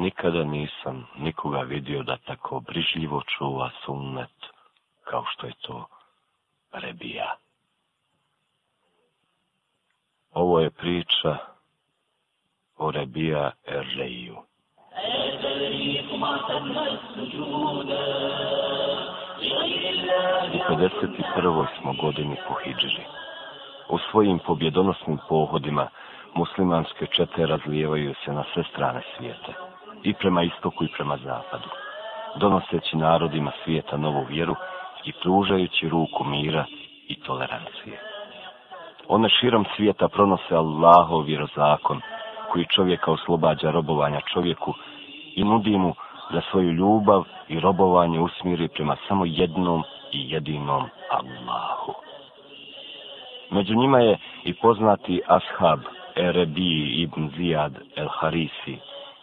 nikada nisam nikoga vidio da tako brižljivo čuva sunnet kao što je to rebija. Ovo je priča o rebija Erleju. U 51. smo godini pohiđili. U svojim pobjedonosnim pohodima muslimanske čete razlijevaju se na sve strane svijeta i prema istoku i prema zapadu, donoseći narodima svijeta novu vjeru i pružajući ruku mira i tolerancije. One širom svijeta pronose Allahov vjerozakon koji čovjeka oslobađa robovanja čovjeku i nudi mu da svoju ljubav i robovanje usmiri prema samo jednom i jedinom Allahu. Među njima je i poznati ashab Erebi ibn Zijad el Harisi,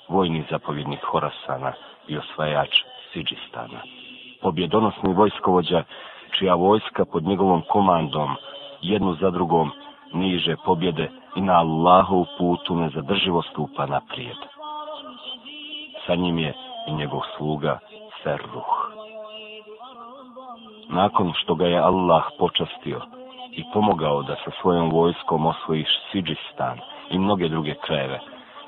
vojni zapovjednik Horasana i osvajač Siđistana. Pobjedonosni vojskovođa, čija vojska pod njegovom komandom jednu za drugom niže pobjede i na Allahov putu nezadrživo stupa naprijed. Sa njim je i njegov sluga Serruh. Nakon što ga je Allah počastio i pomogao da sa svojom vojskom osvojiš Siđistan i mnoge druge krajeve,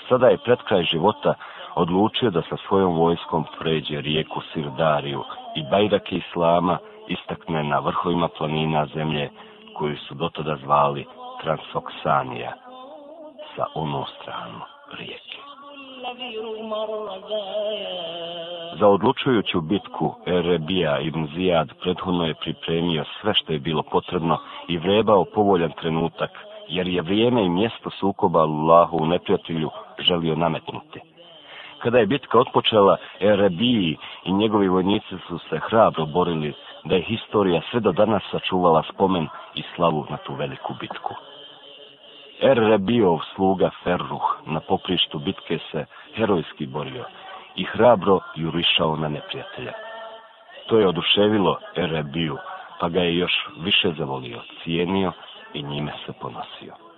sada je pred kraj života odlučio da sa svojom vojskom pređe rijeku Sirdariju i Bajrake Islama istakne na vrhovima planina zemlje koju su dotada zvali Transoksanija sa onu stranu rijeke. Za odlučujuću bitku Erebija i Mzijad prethodno je pripremio sve što je bilo potrebno i vrebao povoljan trenutak, jer je vrijeme i mjesto sukoba Allahu u neprijatelju želio nametnuti. Kada je bitka otpočela, Erebiji i njegovi vojnici su se hrabro borili da je historija sve do danas sačuvala spomen i slavu na tu veliku bitku. Erebijov sluga Ferruh na poprištu bitke se herojski borio i hrabro jurišao na neprijatelja. To je oduševilo Erebiju, pa ga je još više zavolio, cijenio i njime se ponosio.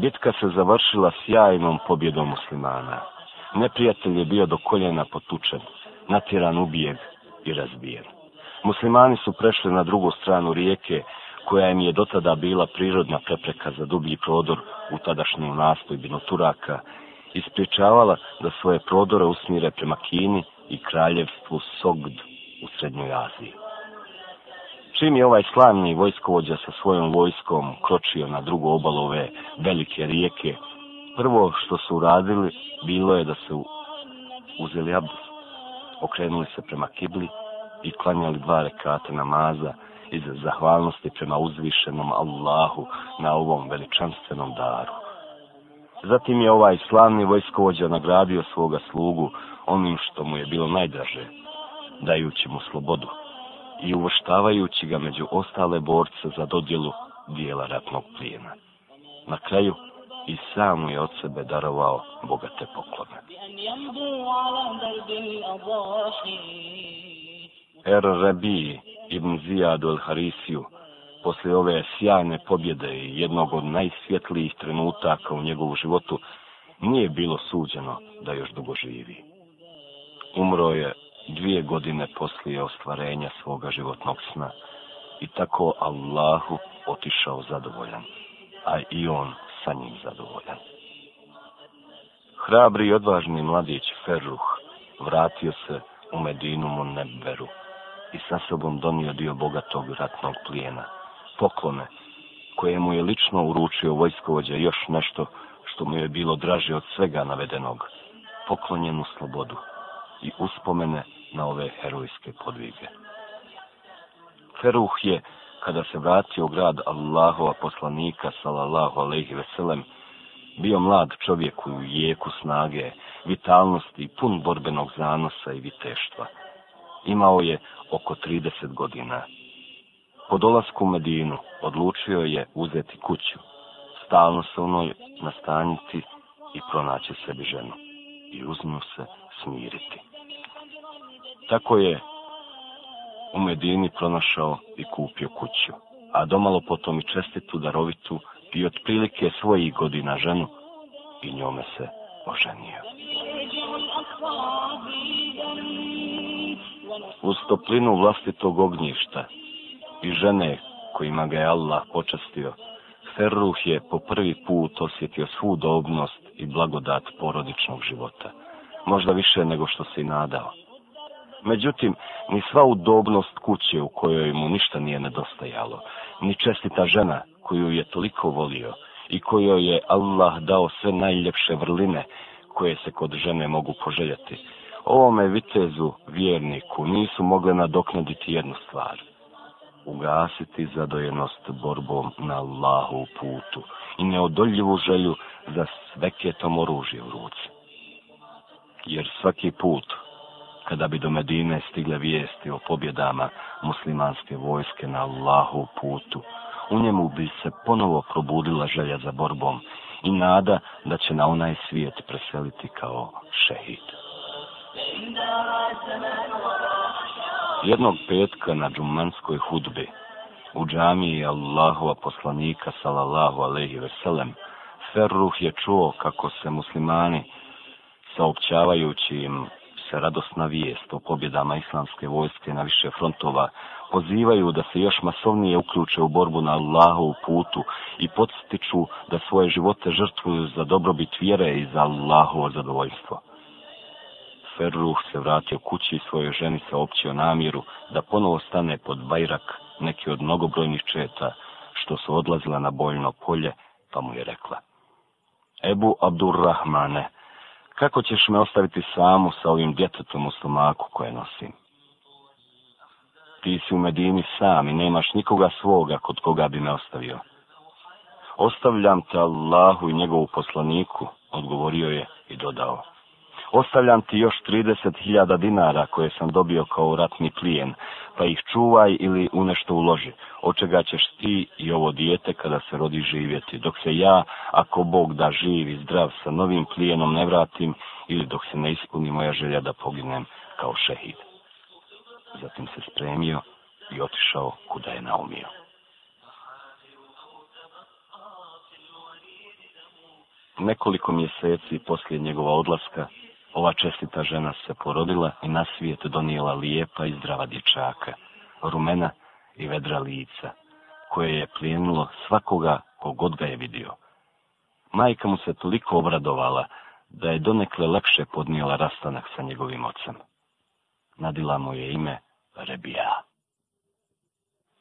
Bitka se završila sjajnom pobjedom muslimana. Neprijatelj je bio do koljena potučen, natiran ubijen i razbijen. Muslimani su prešli na drugu stranu rijeke, koja im je dotada bila prirodna prepreka za dublji prodor u tadašnju nastojbinu Turaka, ispričavala da svoje prodore usmire prema Kini i kraljevstvu Sogd u Srednjoj Aziji čim je ovaj slavni vojskovođa sa svojom vojskom kročio na drugu obalu ove velike rijeke, prvo što su uradili bilo je da su uzeli abdus, okrenuli se prema kibli i klanjali dva rekata namaza iz zahvalnosti prema uzvišenom Allahu na ovom veličanstvenom daru. Zatim je ovaj slavni vojskovođa nagradio svoga slugu onim što mu je bilo najdraže, dajući mu slobodu i uvrštavajući ga među ostale borce za dodjelu dijela ratnog plijena. Na kraju i sam je od sebe darovao bogate poklone. Er Rabi ibn Zijad al Harisiju, poslije ove sjajne pobjede i jednog od najsvjetlijih trenutaka u njegovu životu, nije bilo suđeno da još dugo živi. Umro je dvije godine poslije ostvarenja svoga životnog sna i tako Allahu otišao zadovoljan, a i on sa njim zadovoljan. Hrabri i odvažni mladić Ferruh vratio se u Medinu Munebberu i sa sobom donio dio bogatog ratnog plijena, poklone, kojemu je lično uručio vojskovođa još nešto što mu je bilo draže od svega navedenog, poklonjenu slobodu i uspomene na ove herojske podvige. Feruh je, kada se vratio u grad Allahova poslanika, salallahu alaihi veselem, bio mlad čovjek u jeku snage, vitalnosti i pun borbenog zanosa i viteštva. Imao je oko 30 godina. Po dolasku u Medinu odlučio je uzeti kuću, stalno se u noj nastanjiti i pronaći sebi ženu i uzmio se smiriti. Tako je u Medini pronašao i kupio kuću, a domalo potom i čestitu darovitu i otprilike svojih godina ženu i njome se oženio. Uz toplinu vlastitog ognjišta i žene kojima ga je Allah počestio, Ferruh je po prvi put osjetio svu dobnost i blagodat porodičnog života, možda više nego što se i nadao. Međutim, ni sva udobnost kuće u kojoj mu ništa nije nedostajalo, ni čestita žena koju je toliko volio i kojoj je Allah dao sve najljepše vrline koje se kod žene mogu poželjeti, ovome vitezu vjerniku nisu mogle nadoknaditi jednu stvar. Ugasiti zadojenost borbom na Allahu putu i neodoljivu želju za sveketom oružje u ruci. Jer svaki put kada bi do Medine stigle vijesti o pobjedama muslimanske vojske na Allahu putu. U njemu bi se ponovo probudila želja za borbom i nada da će na onaj svijet preseliti kao šehid. Jednog petka na džumanskoj hudbi u džamiji Allahova poslanika sallallahu alejhi ve sellem Ferruh je čuo kako se muslimani saopćavajući im se radosna vijest o pobjedama islamske vojske na više frontova, pozivaju da se još masovnije uključe u borbu na Allahovu putu i podstiču da svoje živote žrtvuju za dobrobit vjere i za Allahovo zadovoljstvo. Ferruh se vratio kući i svojoj ženi saopćio namjeru da ponovo stane pod bajrak neki od mnogobrojnih četa što su odlazila na boljno polje, pa mu je rekla. Ebu Abdurrahmane, kako ćeš me ostaviti samu sa ovim djetetom u stomaku koje nosim? Ti si u Medini sam i nemaš nikoga svoga kod koga bi me ostavio. Ostavljam te Allahu i njegovu poslaniku, odgovorio je i dodao ostavljam ti još 30.000 dinara koje sam dobio kao ratni plijen, pa ih čuvaj ili u nešto uloži. Od čega ćeš ti i ovo dijete kada se rodi živjeti, dok se ja, ako Bog da živ i zdrav, sa novim plijenom ne vratim ili dok se ne ispuni moja želja da poginem kao šehid. Zatim se spremio i otišao kuda je naumio. Nekoliko mjeseci poslije njegova odlaska, Ova čestita žena se porodila i na svijet donijela lijepa i zdrava dječaka, rumena i vedra lica, koje je plijenilo svakoga kogod ga je vidio. Majka mu se toliko obradovala, da je donekle lepše podnijela rastanak sa njegovim ocem. Nadila mu je ime Rebija.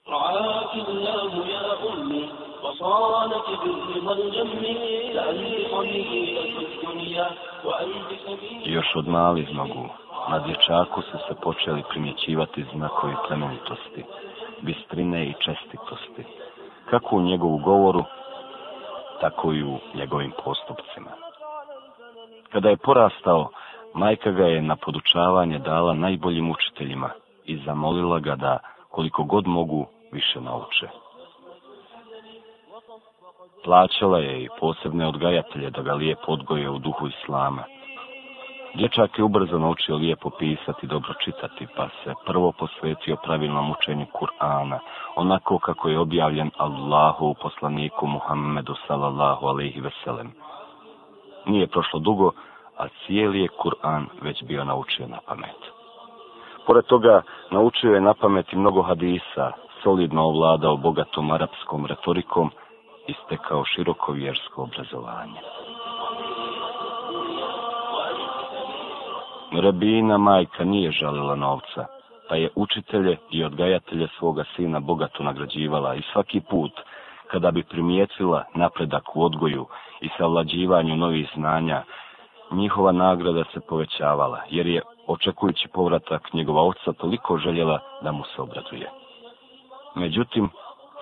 Ra'atillahu ya ummi وصانت بالرضا الجميل علي خليلة Još od malih nogu na dječaku su se počeli primjećivati znakovi plemenitosti, bistrine i čestitosti, kako u njegovu govoru, tako i u njegovim postupcima. Kada je porastao, majka ga je na podučavanje dala najboljim učiteljima i zamolila ga da, koliko god mogu, više nauče plaćala je i posebne odgajatelje da ga lijepo odgoje u duhu islama. Dječak je ubrzo naučio lijepo pisati, dobro čitati, pa se prvo posvetio pravilnom učenju Kur'ana, onako kako je objavljen Allahu poslaniku Muhammedu sallallahu alaihi veselem. Nije prošlo dugo, a cijeli je Kur'an već bio naučio na pamet. Pored toga, naučio je na pamet i mnogo hadisa, solidno ovladao bogatom arapskom retorikom, iste kao široko vjersko obrazovanje. Rabina majka nije žalila novca, pa je učitelje i odgajatelje svoga sina bogato nagrađivala i svaki put, kada bi primijecila napredak u odgoju i savlađivanju novih znanja, njihova nagrada se povećavala, jer je, očekujući povratak njegova oca, toliko željela da mu se obraduje. Međutim,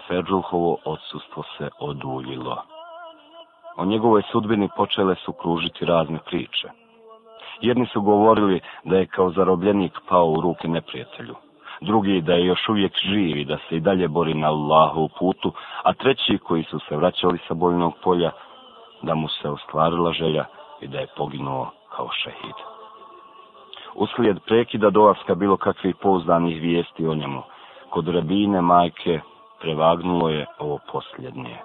Ferđuhovo odsustvo se oduljilo. O njegovoj sudbini počele su kružiti razne priče. Jedni su govorili da je kao zarobljenik pao u ruke neprijatelju. Drugi da je još uvijek živi, da se i dalje bori na Allahu u putu, a treći koji su se vraćali sa boljnog polja, da mu se ostvarila želja i da je poginuo kao šehid. Uslijed prekida dolaska bilo kakvih pouzdanih vijesti o njemu, kod rabine, majke, prevagnulo je ovo posljednje.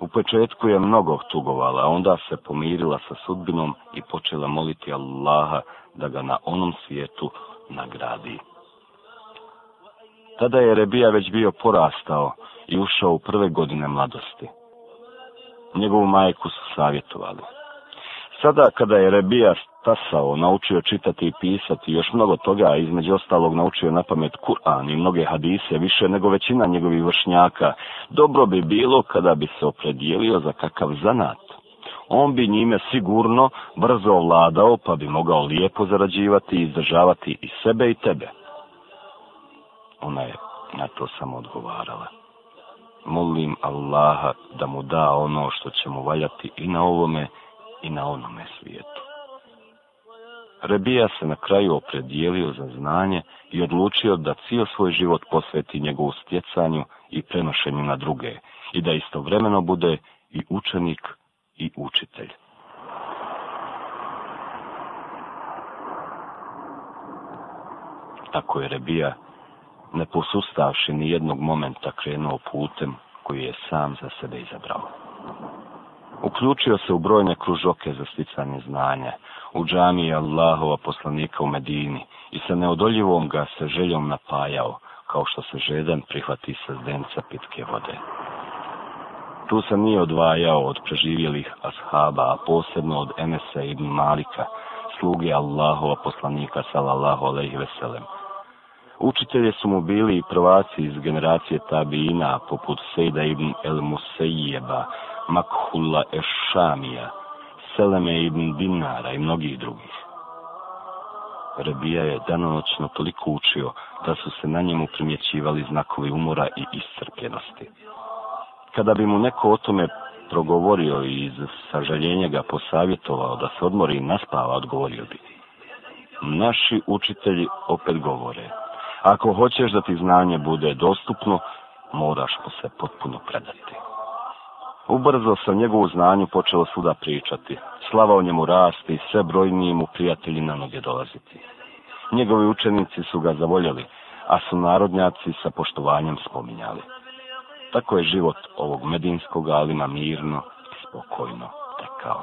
U početku je mnogo tugovala, a onda se pomirila sa sudbinom i počela moliti Allaha da ga na onom svijetu nagradi. Tada je Rebija već bio porastao i ušao u prve godine mladosti. Njegovu majku su savjetovali. Sada kada je Rebija stasao, naučio čitati i pisati, još mnogo toga, između ostalog naučio na pamet Kur'an i mnoge hadise, više nego većina njegovih vršnjaka, dobro bi bilo kada bi se opredijelio za kakav zanat. On bi njime sigurno brzo ovladao, pa bi mogao lijepo zarađivati i izdržavati i sebe i tebe. Ona je na to samo odgovarala. Molim Allaha da mu da ono što će mu valjati i na ovome i na onome svijetu. Rebija se na kraju opredijelio za znanje i odlučio da cijel svoj život posveti njegovu stjecanju i prenošenju na druge i da istovremeno bude i učenik i učitelj. Tako je Rebija, ne posustavši ni jednog momenta, krenuo putem koji je sam za sebe izabrao. Thank you. Uključio se u brojne kružoke za sticanje znanja, u džamiji Allahova poslanika u Medini i sa neodoljivom ga se željom napajao, kao što se žedan prihvati sa zdenca pitke vode. Tu se nije odvajao od preživjelih ashaba, a posebno od Enesa ibn Malika, sluge Allahova poslanika sallallahu alaihi veselem. Učitelje su mu bili i prvaci iz generacije Tabina, poput Sejda ibn El Musejjeba Makhulla Ešamija, Seleme ibn Dinara i mnogih drugih. Rebija je danonoćno toliko učio da su se na njemu primjećivali znakovi umora i iscrpljenosti. Kada bi mu neko o tome progovorio i iz sažaljenja ga posavjetovao da se odmori i naspava, odgovorio bi. Naši učitelji opet govore, ako hoćeš da ti znanje bude dostupno, moraš mu se potpuno predati. Ubrzo sam njegovu znanju počeo svuda pričati. Slava o njemu rasti i sve brojniji mu prijatelji na noge dolaziti. Njegovi učenici su ga zavoljeli, a su narodnjaci sa poštovanjem spominjali. Tako je život ovog medinskog alima mirno i spokojno tekao.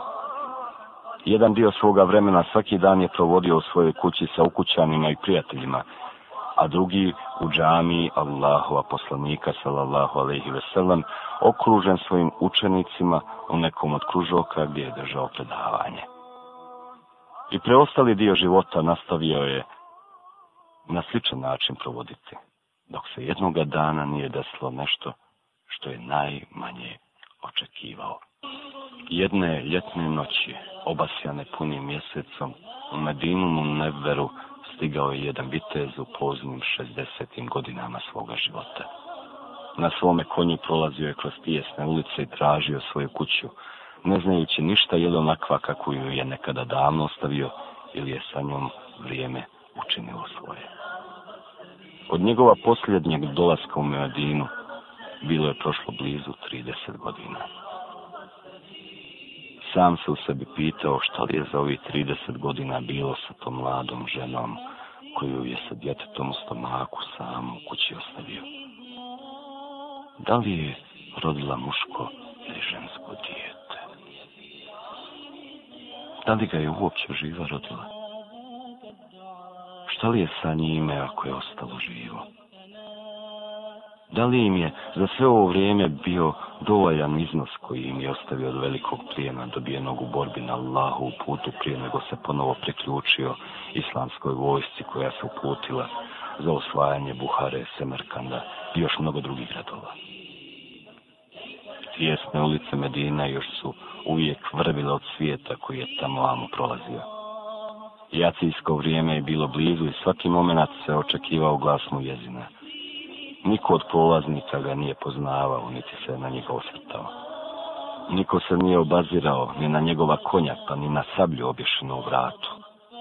Jedan dio svoga vremena svaki dan je provodio u svojoj kući sa ukućanima i prijateljima, a drugi u džami Allahova poslanika sallallahu alaihi veselam okružen svojim učenicima u nekom od kružoka gdje je držao predavanje. I preostali dio života nastavio je na sličan način provoditi, dok se jednoga dana nije desilo nešto što je najmanje očekivao. Jedne ljetne noći, obasjane punim mjesecom, u Medinu mu neveru, stigao je jedan vitez u poznim 60. godinama svoga života. Na svome konju prolazio je kroz pjesne ulice i tražio svoju kuću, ne znajući ništa ili onakva kako ju je nekada davno ostavio ili je sa njom vrijeme učinilo svoje. Od njegova posljednjeg dolaska u Medinu bilo je prošlo blizu 30 godina sam se u sebi pitao šta li je za ovih 30 godina bilo sa tom mladom ženom koju je sa djetetom u stomaku sam u kući ostavio. Da li je rodila muško ili žensko dijete? Da li ga je uopće živa rodila? Šta li je sa njime ako je ostalo živo? Živo. Da li im je za sve ovo vrijeme bio dovoljan iznos koji im je ostavio od velikog plijena dobijenog u borbi na Allahu u putu prije nego se ponovo priključio islamskoj vojsci koja se uputila za osvajanje Buhare, Semerkanda i još mnogo drugih gradova. Tijesne ulice Medina još su uvijek vrbile od svijeta koji je tamo amo prolazio. Jacijsko vrijeme je bilo blizu i svaki moment se očekivao glas mu jezina. Niko od polaznika ga nije poznavao, niti se na njega osvrtao. Niko se nije obazirao ni na njegova konja, pa ni na sablju obješeno u vratu.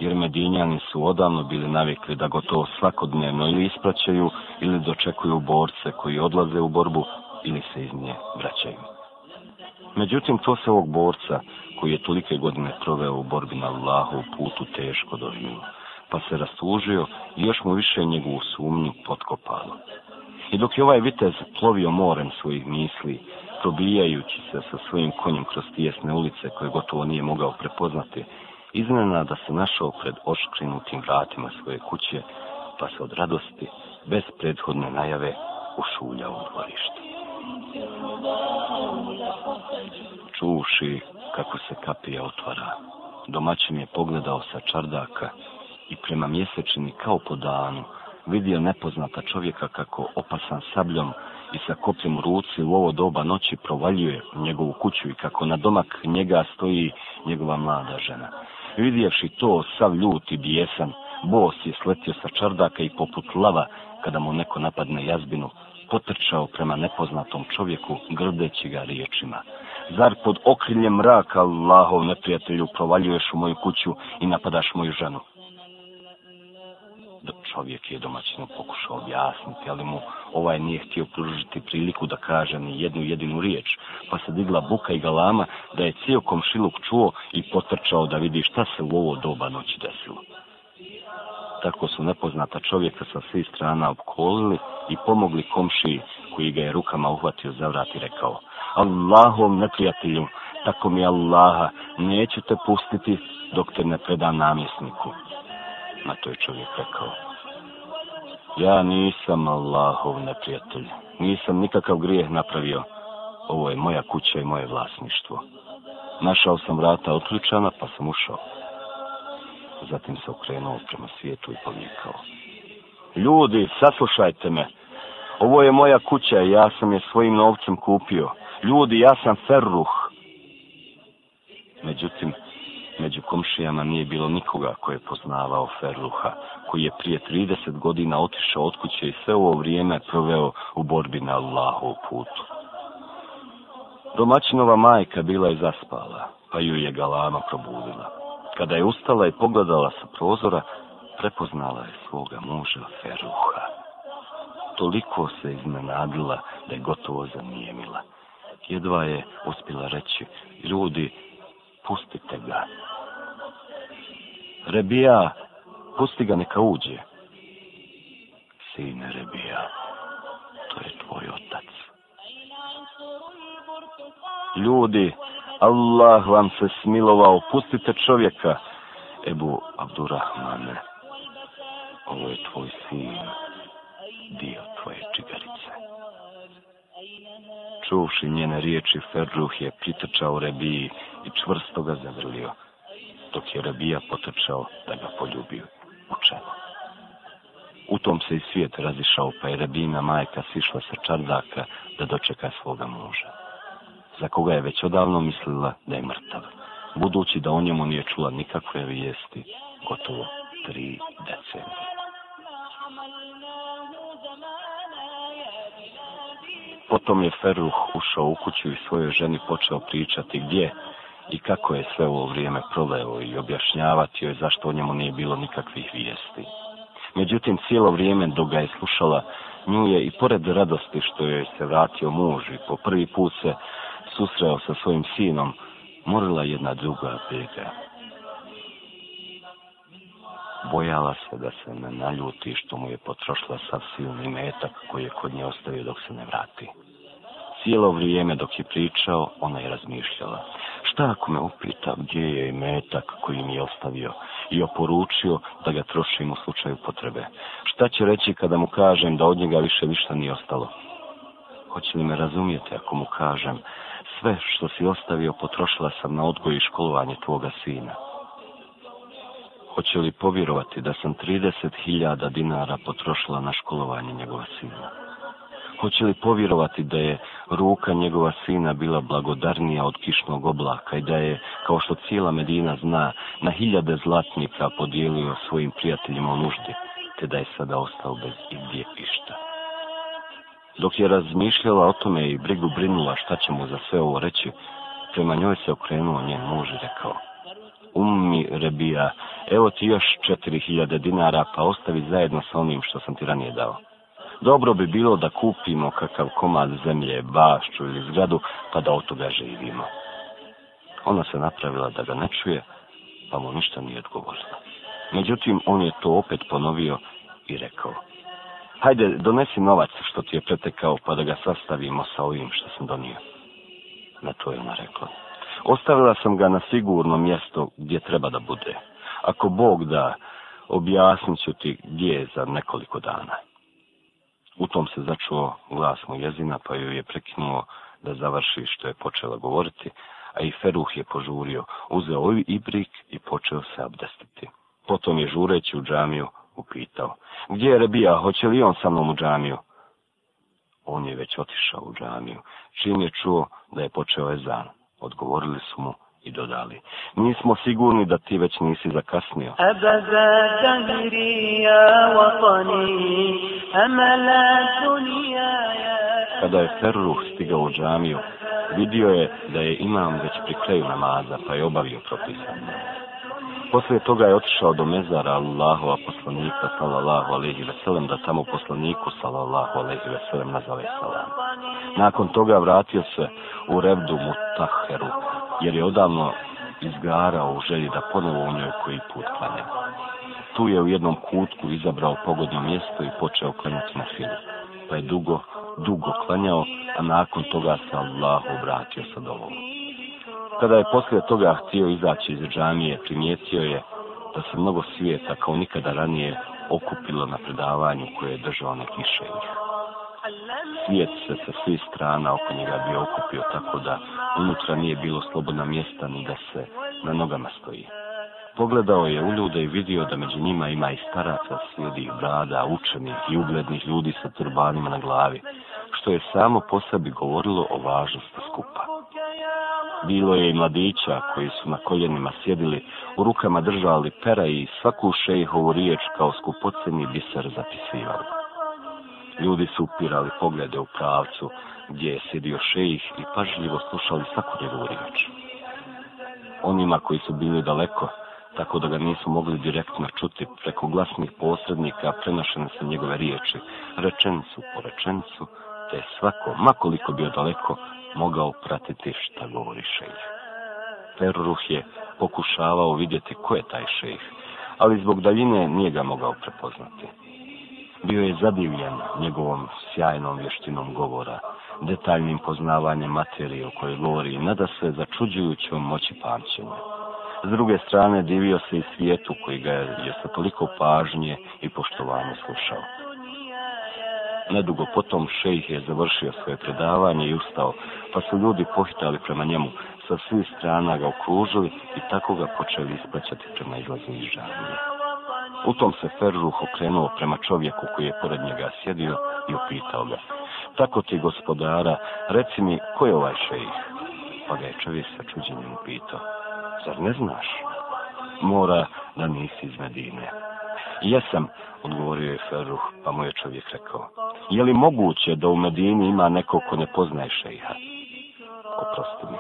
Jer medinjani su odavno bili navikli da gotovo svakodnevno ili ispraćaju ili dočekuju borce koji odlaze u borbu ili se iz nje vraćaju. Međutim, to se ovog borca koji je tolike godine proveo u borbi na Allahu putu teško doživio, pa se rastužio i još mu više njegovu sumnju potkopalo. I dok je ovaj vitez plovio morem svojih misli, probijajući se sa svojim konjem kroz tijesne ulice koje gotovo nije mogao prepoznati, iznena da se našao pred oškrinutim vratima svoje kuće, pa se od radosti, bez prethodne najave, ušuljao u dvorište. Čuši kako se kapija otvara, domaćin je pogledao sa čardaka i prema mjesečini kao po danu, vidio nepoznata čovjeka kako opasan sabljom i sa kopljem u ruci u ovo doba noći provaljuje u njegovu kuću i kako na domak njega stoji njegova mlada žena. Vidjevši to, sav ljut i bijesan, bos je sletio sa čardaka i poput lava, kada mu neko napadne jazbinu, potrčao prema nepoznatom čovjeku, grdeći ga riječima. Zar pod okriljem mraka, Allahov neprijatelju, provaljuješ u moju kuću i napadaš moju ženu? čovjek je domaćinu pokušao objasniti, ali mu ovaj nije htio pružiti priliku da kaže ni jednu jedinu riječ, pa se digla buka i galama da je cijel komšiluk čuo i potrčao da vidi šta se u ovo doba noći desilo. Tako su nepoznata čovjeka sa svih strana obkolili i pomogli komši koji ga je rukama uhvatio za vrat i rekao Allahom neprijatelju, tako mi Allaha, neću te pustiti dok te ne predam namjesniku. Na to je čovjek rekao, Ja nisam Allahov neprijatelj. Nisam nikakav grijeh napravio. Ovo je moja kuća i moje vlasništvo. Našao sam vrata otključana pa sam ušao. Zatim se okrenuo prema svijetu i povijekao. Ljudi, saslušajte me. Ovo je moja kuća i ja sam je svojim novcem kupio. Ljudi, ja sam Ferruh. Međutim, Među komšijama nije bilo nikoga koje je poznavao Ferluha, koji je prije 30 godina otišao od kuće i sve ovo vrijeme proveo u borbi na Allahu putu. Domaćinova majka bila je zaspala, pa ju je galama probudila. Kada je ustala i pogledala sa prozora, prepoznala je svoga muža Ferruha. Toliko se iznenadila da je gotovo zanijemila. Jedva je uspjela reći, ljudi, pustite ga. Rebija, pusti ga neka uđe. Sine Rebija, to je tvoj otac. Ljudi, Allah vam se smilovao, pustite čovjeka, Ebu Abdurrahmane. Ovo je tvoj sin, dio tvoje čigarice čuvši njene riječi, Ferruh je pritrčao Rebiji i čvrsto ga zavrlio, dok je Rebija potrčao da ga poljubio. U čemu? U tom se i svijet razišao, pa je Rebina majka sišla sa čardaka da dočeka svoga muža, za koga je već odavno mislila da je mrtav, budući da o njemu nije čula nikakve vijesti gotovo tri decenije. Potom je Feruh ušao u kuću i svojoj ženi počeo pričati gdje i kako je sve ovo vrijeme proveo i objašnjavati joj zašto o njemu nije bilo nikakvih vijesti. Međutim, cijelo vrijeme dok ga je slušala, nju je i pored radosti što joj se vratio muž i po prvi put se susreo sa svojim sinom, morila jedna druga bega bojala se da se ne naljuti što mu je potrošila sav silni metak koji je kod nje ostavio dok se ne vrati. Cijelo vrijeme dok je pričao, ona je razmišljala. Šta ako me upita gdje je metak koji mi je ostavio i oporučio da ga trošim u slučaju potrebe? Šta će reći kada mu kažem da od njega više ništa nije ostalo? Hoće li me razumijete ako mu kažem sve što si ostavio potrošila sam na odgoj i školovanje tvoga sina? hoće li povjerovati da sam 30.000 dinara potrošila na školovanje njegova sina? Hoće li povjerovati da je ruka njegova sina bila blagodarnija od kišnog oblaka i da je, kao što cijela Medina zna, na hiljade zlatnika podijelio svojim prijateljima u nuždi, te da je sada ostao bez izdjepišta? Dok je razmišljala o tome i brigu brinula šta će mu za sve ovo reći, prema njoj se okrenuo njen muž i rekao, ummi rebija, evo ti još četiri hiljade dinara, pa ostavi zajedno sa onim što sam ti ranije dao. Dobro bi bilo da kupimo kakav komad zemlje, bašću ili zgradu, pa da od toga živimo. Ona se napravila da ga ne čuje, pa mu ništa nije odgovorila. Međutim, on je to opet ponovio i rekao. Hajde, donesi novac što ti je pretekao, pa da ga sastavimo sa ovim što sam donio. Na to je ona rekla. Ostavila sam ga na sigurno mjesto gdje treba da bude. Ako Bog da, objasnit ću ti gdje je za nekoliko dana. U tom se začuo glas mu jezina, pa ju je prekinuo da završi što je počela govoriti, a i Feruh je požurio, uzeo ovaj ibrik i počeo se abdestiti. Potom je žureći u džamiju upitao, gdje je Rebija, hoće li on sa mnom u džamiju? On je već otišao u džamiju, čim je čuo da je počeo ezan. Odgovorili su mu i dodali, nismo sigurni da ti već nisi zakasnio. Abaza tahri ja vatani, amala tunija ja Kada je Ferruh stigao u džamiju, vidio je da je imam već pri kraju namaza, pa je obavio propisan. Poslije toga je otišao do mezara Allahova poslanika, sallallahu alaihi veselem, da tamo poslaniku, sallallahu alaihi veselem, nazove salam. Nakon toga vratio se u revdu Mutaheru, jer je odavno izgarao u želji da ponovo u njoj koji put klanja. Tu je u jednom kutku izabrao pogodno mjesto i počeo klanjati na filu. Pa je dugo, dugo klanjao, a nakon toga se Allah obratio sa dovom. Kada je poslije toga htio izaći iz džamije, primijetio je da se mnogo svijeta kao nikada ranije okupilo na predavanju koje je držao neki šenjih svijet se sa svih strana oko njega bio okupio tako da unutra nije bilo slobodna mjesta ni da se na nogama stoji. Pogledao je u ljude i vidio da među njima ima i staraca, svijedih brada, učenih i uglednih ljudi sa turbanima na glavi, što je samo po sebi govorilo o važnosti skupa. Bilo je i mladića koji su na koljenima sjedili, u rukama držali pera i svaku šejihovu riječ kao skupoceni biser zapisivali. Ljudi su upirali poglede u pravcu gdje je sedio šejih i pažljivo slušali svaku njegovu riječ. Onima koji su bili daleko, tako da ga nisu mogli direktno čuti preko glasnih posrednika prenašene su njegove riječi, rečencu po rečencu, te svako, makoliko bio daleko, mogao pratiti šta govori šejih. Peruruh je pokušavao vidjeti ko je taj šejih, ali zbog daljine nije ga mogao prepoznati bio je zadivljen njegovom sjajnom vještinom govora, detaljnim poznavanjem materije o kojoj govori i nada sve začuđujućom moći pamćenja. S druge strane, divio se i svijetu koji ga je sa toliko pažnje i poštovanje slušao. Nedugo potom šejh je završio svoje predavanje i ustao, pa su ljudi pohitali prema njemu, sa svih strana ga okružili i tako ga počeli ispraćati prema izlazu iz žarnije. U tom se Ferruh okrenuo prema čovjeku koji je pored njega sjedio i upitao ga. Tako ti gospodara, reci mi, ko je ovaj šejih? Pa ga je čovjek sa čuđenjem upitao. Zar ne znaš? Mora da nisi iz Medine. Jesam, odgovorio je Ferruh, pa mu je čovjek rekao. Je li moguće da u Medini ima neko ko ne poznaje šejha? Oprosti mi,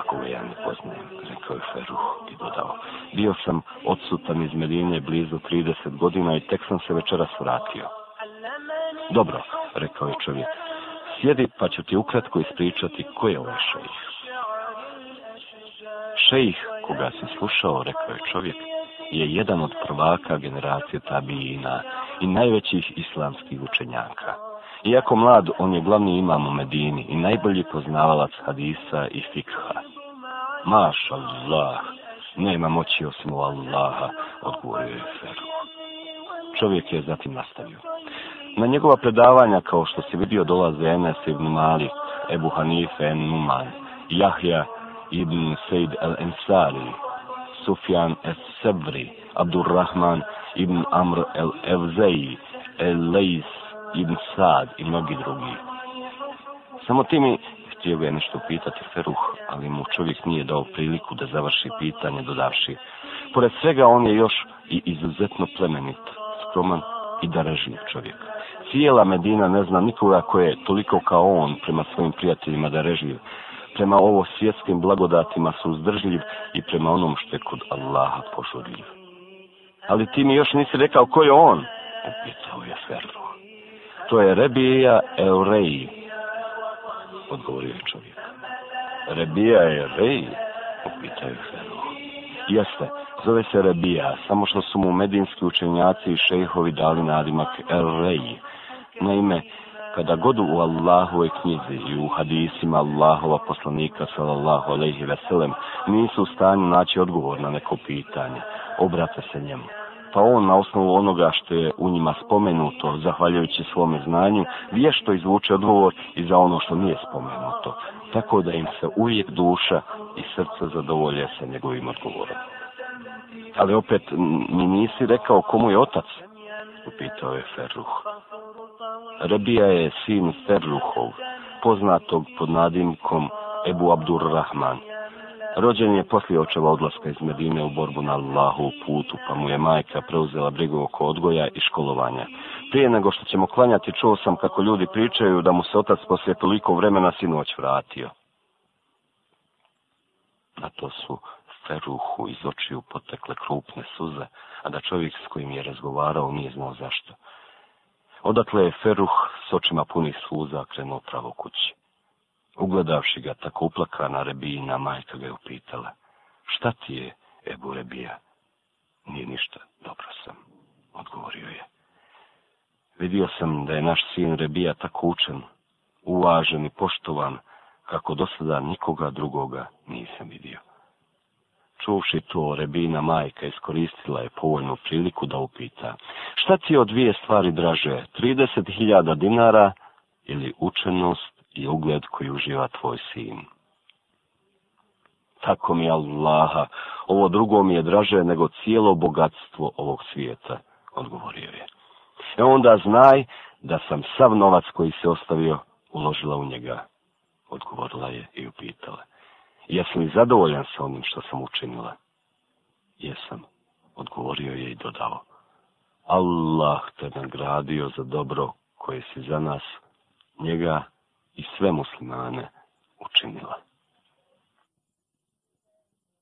ako ga ja ne poznajem, rekao je Feruh i dodao. Bio sam odsutan iz Medine blizu 30 godina i tek sam se večeras vratio. Dobro, rekao je čovjek, sjedi pa ću ti ukratko ispričati ko je ovaj šejih. Šejih koga si slušao, rekao je čovjek, je jedan od prvaka generacije tabijina i najvećih islamskih učenjaka. Iako mlad, on je glavni imam u Medini i najbolji poznavalac hadisa i fikha. Maša Allah, nema moći osim u Allaha, odgovorio je Feruh. Čovjek je zatim nastavio. Na njegova predavanja, kao što se vidio, dolaze Enes ibn Malik, Ebu Hanife en Numan, Jahja ibn Sejd el Ensari, Sufjan Es-Sebri, Abdurrahman ibn Amr el-Evzeji, El-Leis ibn Sad i mnogi drugi. Samo timi htio je nešto pitati Feruh, ali mu čovjek nije dao priliku da završi pitanje dodavši. Pored svega on je još i izuzetno plemenit, skroman i darežni čovjek. Cijela Medina ne zna nikoga koje je toliko kao on prema svojim prijateljima darežljiv, prema ovo svjetskim blagodatima su uzdržljiv i prema onom što je kod Allaha požudljiv. Ali ti mi još nisi rekao ko je on? Upitao je Ferru. To je Rebija Eureji, odgovorio je čovjek. Rebija Eureji, upitao je Ferru. Jeste, zove se Rebija, samo što su mu medinski učenjaci i šejhovi dali nadimak Eureji. Naime, kada god u Allahove knjizi i u hadisima Allahova poslanika sallallahu alaihi ve sellem nisu u stanju naći odgovor na neko pitanje, obrate se njemu. Pa on na osnovu onoga što je u njima spomenuto, zahvaljujući svome znanju, vješto izvuče odgovor i za ono što nije spomenuto. Tako da im se uvijek duša i srce zadovolje sa njegovim odgovorom. Ali opet, mi nisi rekao komu je otac? Upitao je Ferruh. Rebija je sin Ferruhov, poznatog pod nadimkom Ebu Abdur Rahman. Rođen je poslije očeva odlaska iz Medine u borbu na Allahu putu, pa mu je majka preuzela brigu oko odgoja i školovanja. Prije nego što ćemo klanjati, čuo sam kako ljudi pričaju da mu se otac poslije toliko vremena sinoć vratio. Na to su Ferruhu iz očiju potekle krupne suze, a da čovjek s kojim je razgovarao nije znao zašto odakle je Feruh s očima puni suza krenuo pravo kući. Ugledavši ga tako uplakana Rebijina, majka ga je upitala, šta ti je, Ebu Rebija? Nije ništa, dobro sam, odgovorio je. Vidio sam da je naš sin Rebija tako učen, uvažen i poštovan, kako do sada nikoga drugoga nisam vidio čuvši to, Rebina majka iskoristila je povoljnu priliku da upita. Šta ti od dvije stvari draže, 30.000 dinara ili učenost i ugled koji uživa tvoj sin? Tako mi Allaha, ovo drugo mi je draže nego cijelo bogatstvo ovog svijeta, odgovorio je. E onda znaj da sam sav novac koji se ostavio uložila u njega, odgovorila je i upitala jesi li zadovoljan sa onim što sam učinila? Jesam, odgovorio je i dodao. Allah te nagradio za dobro koje si za nas, njega i sve muslimane učinila.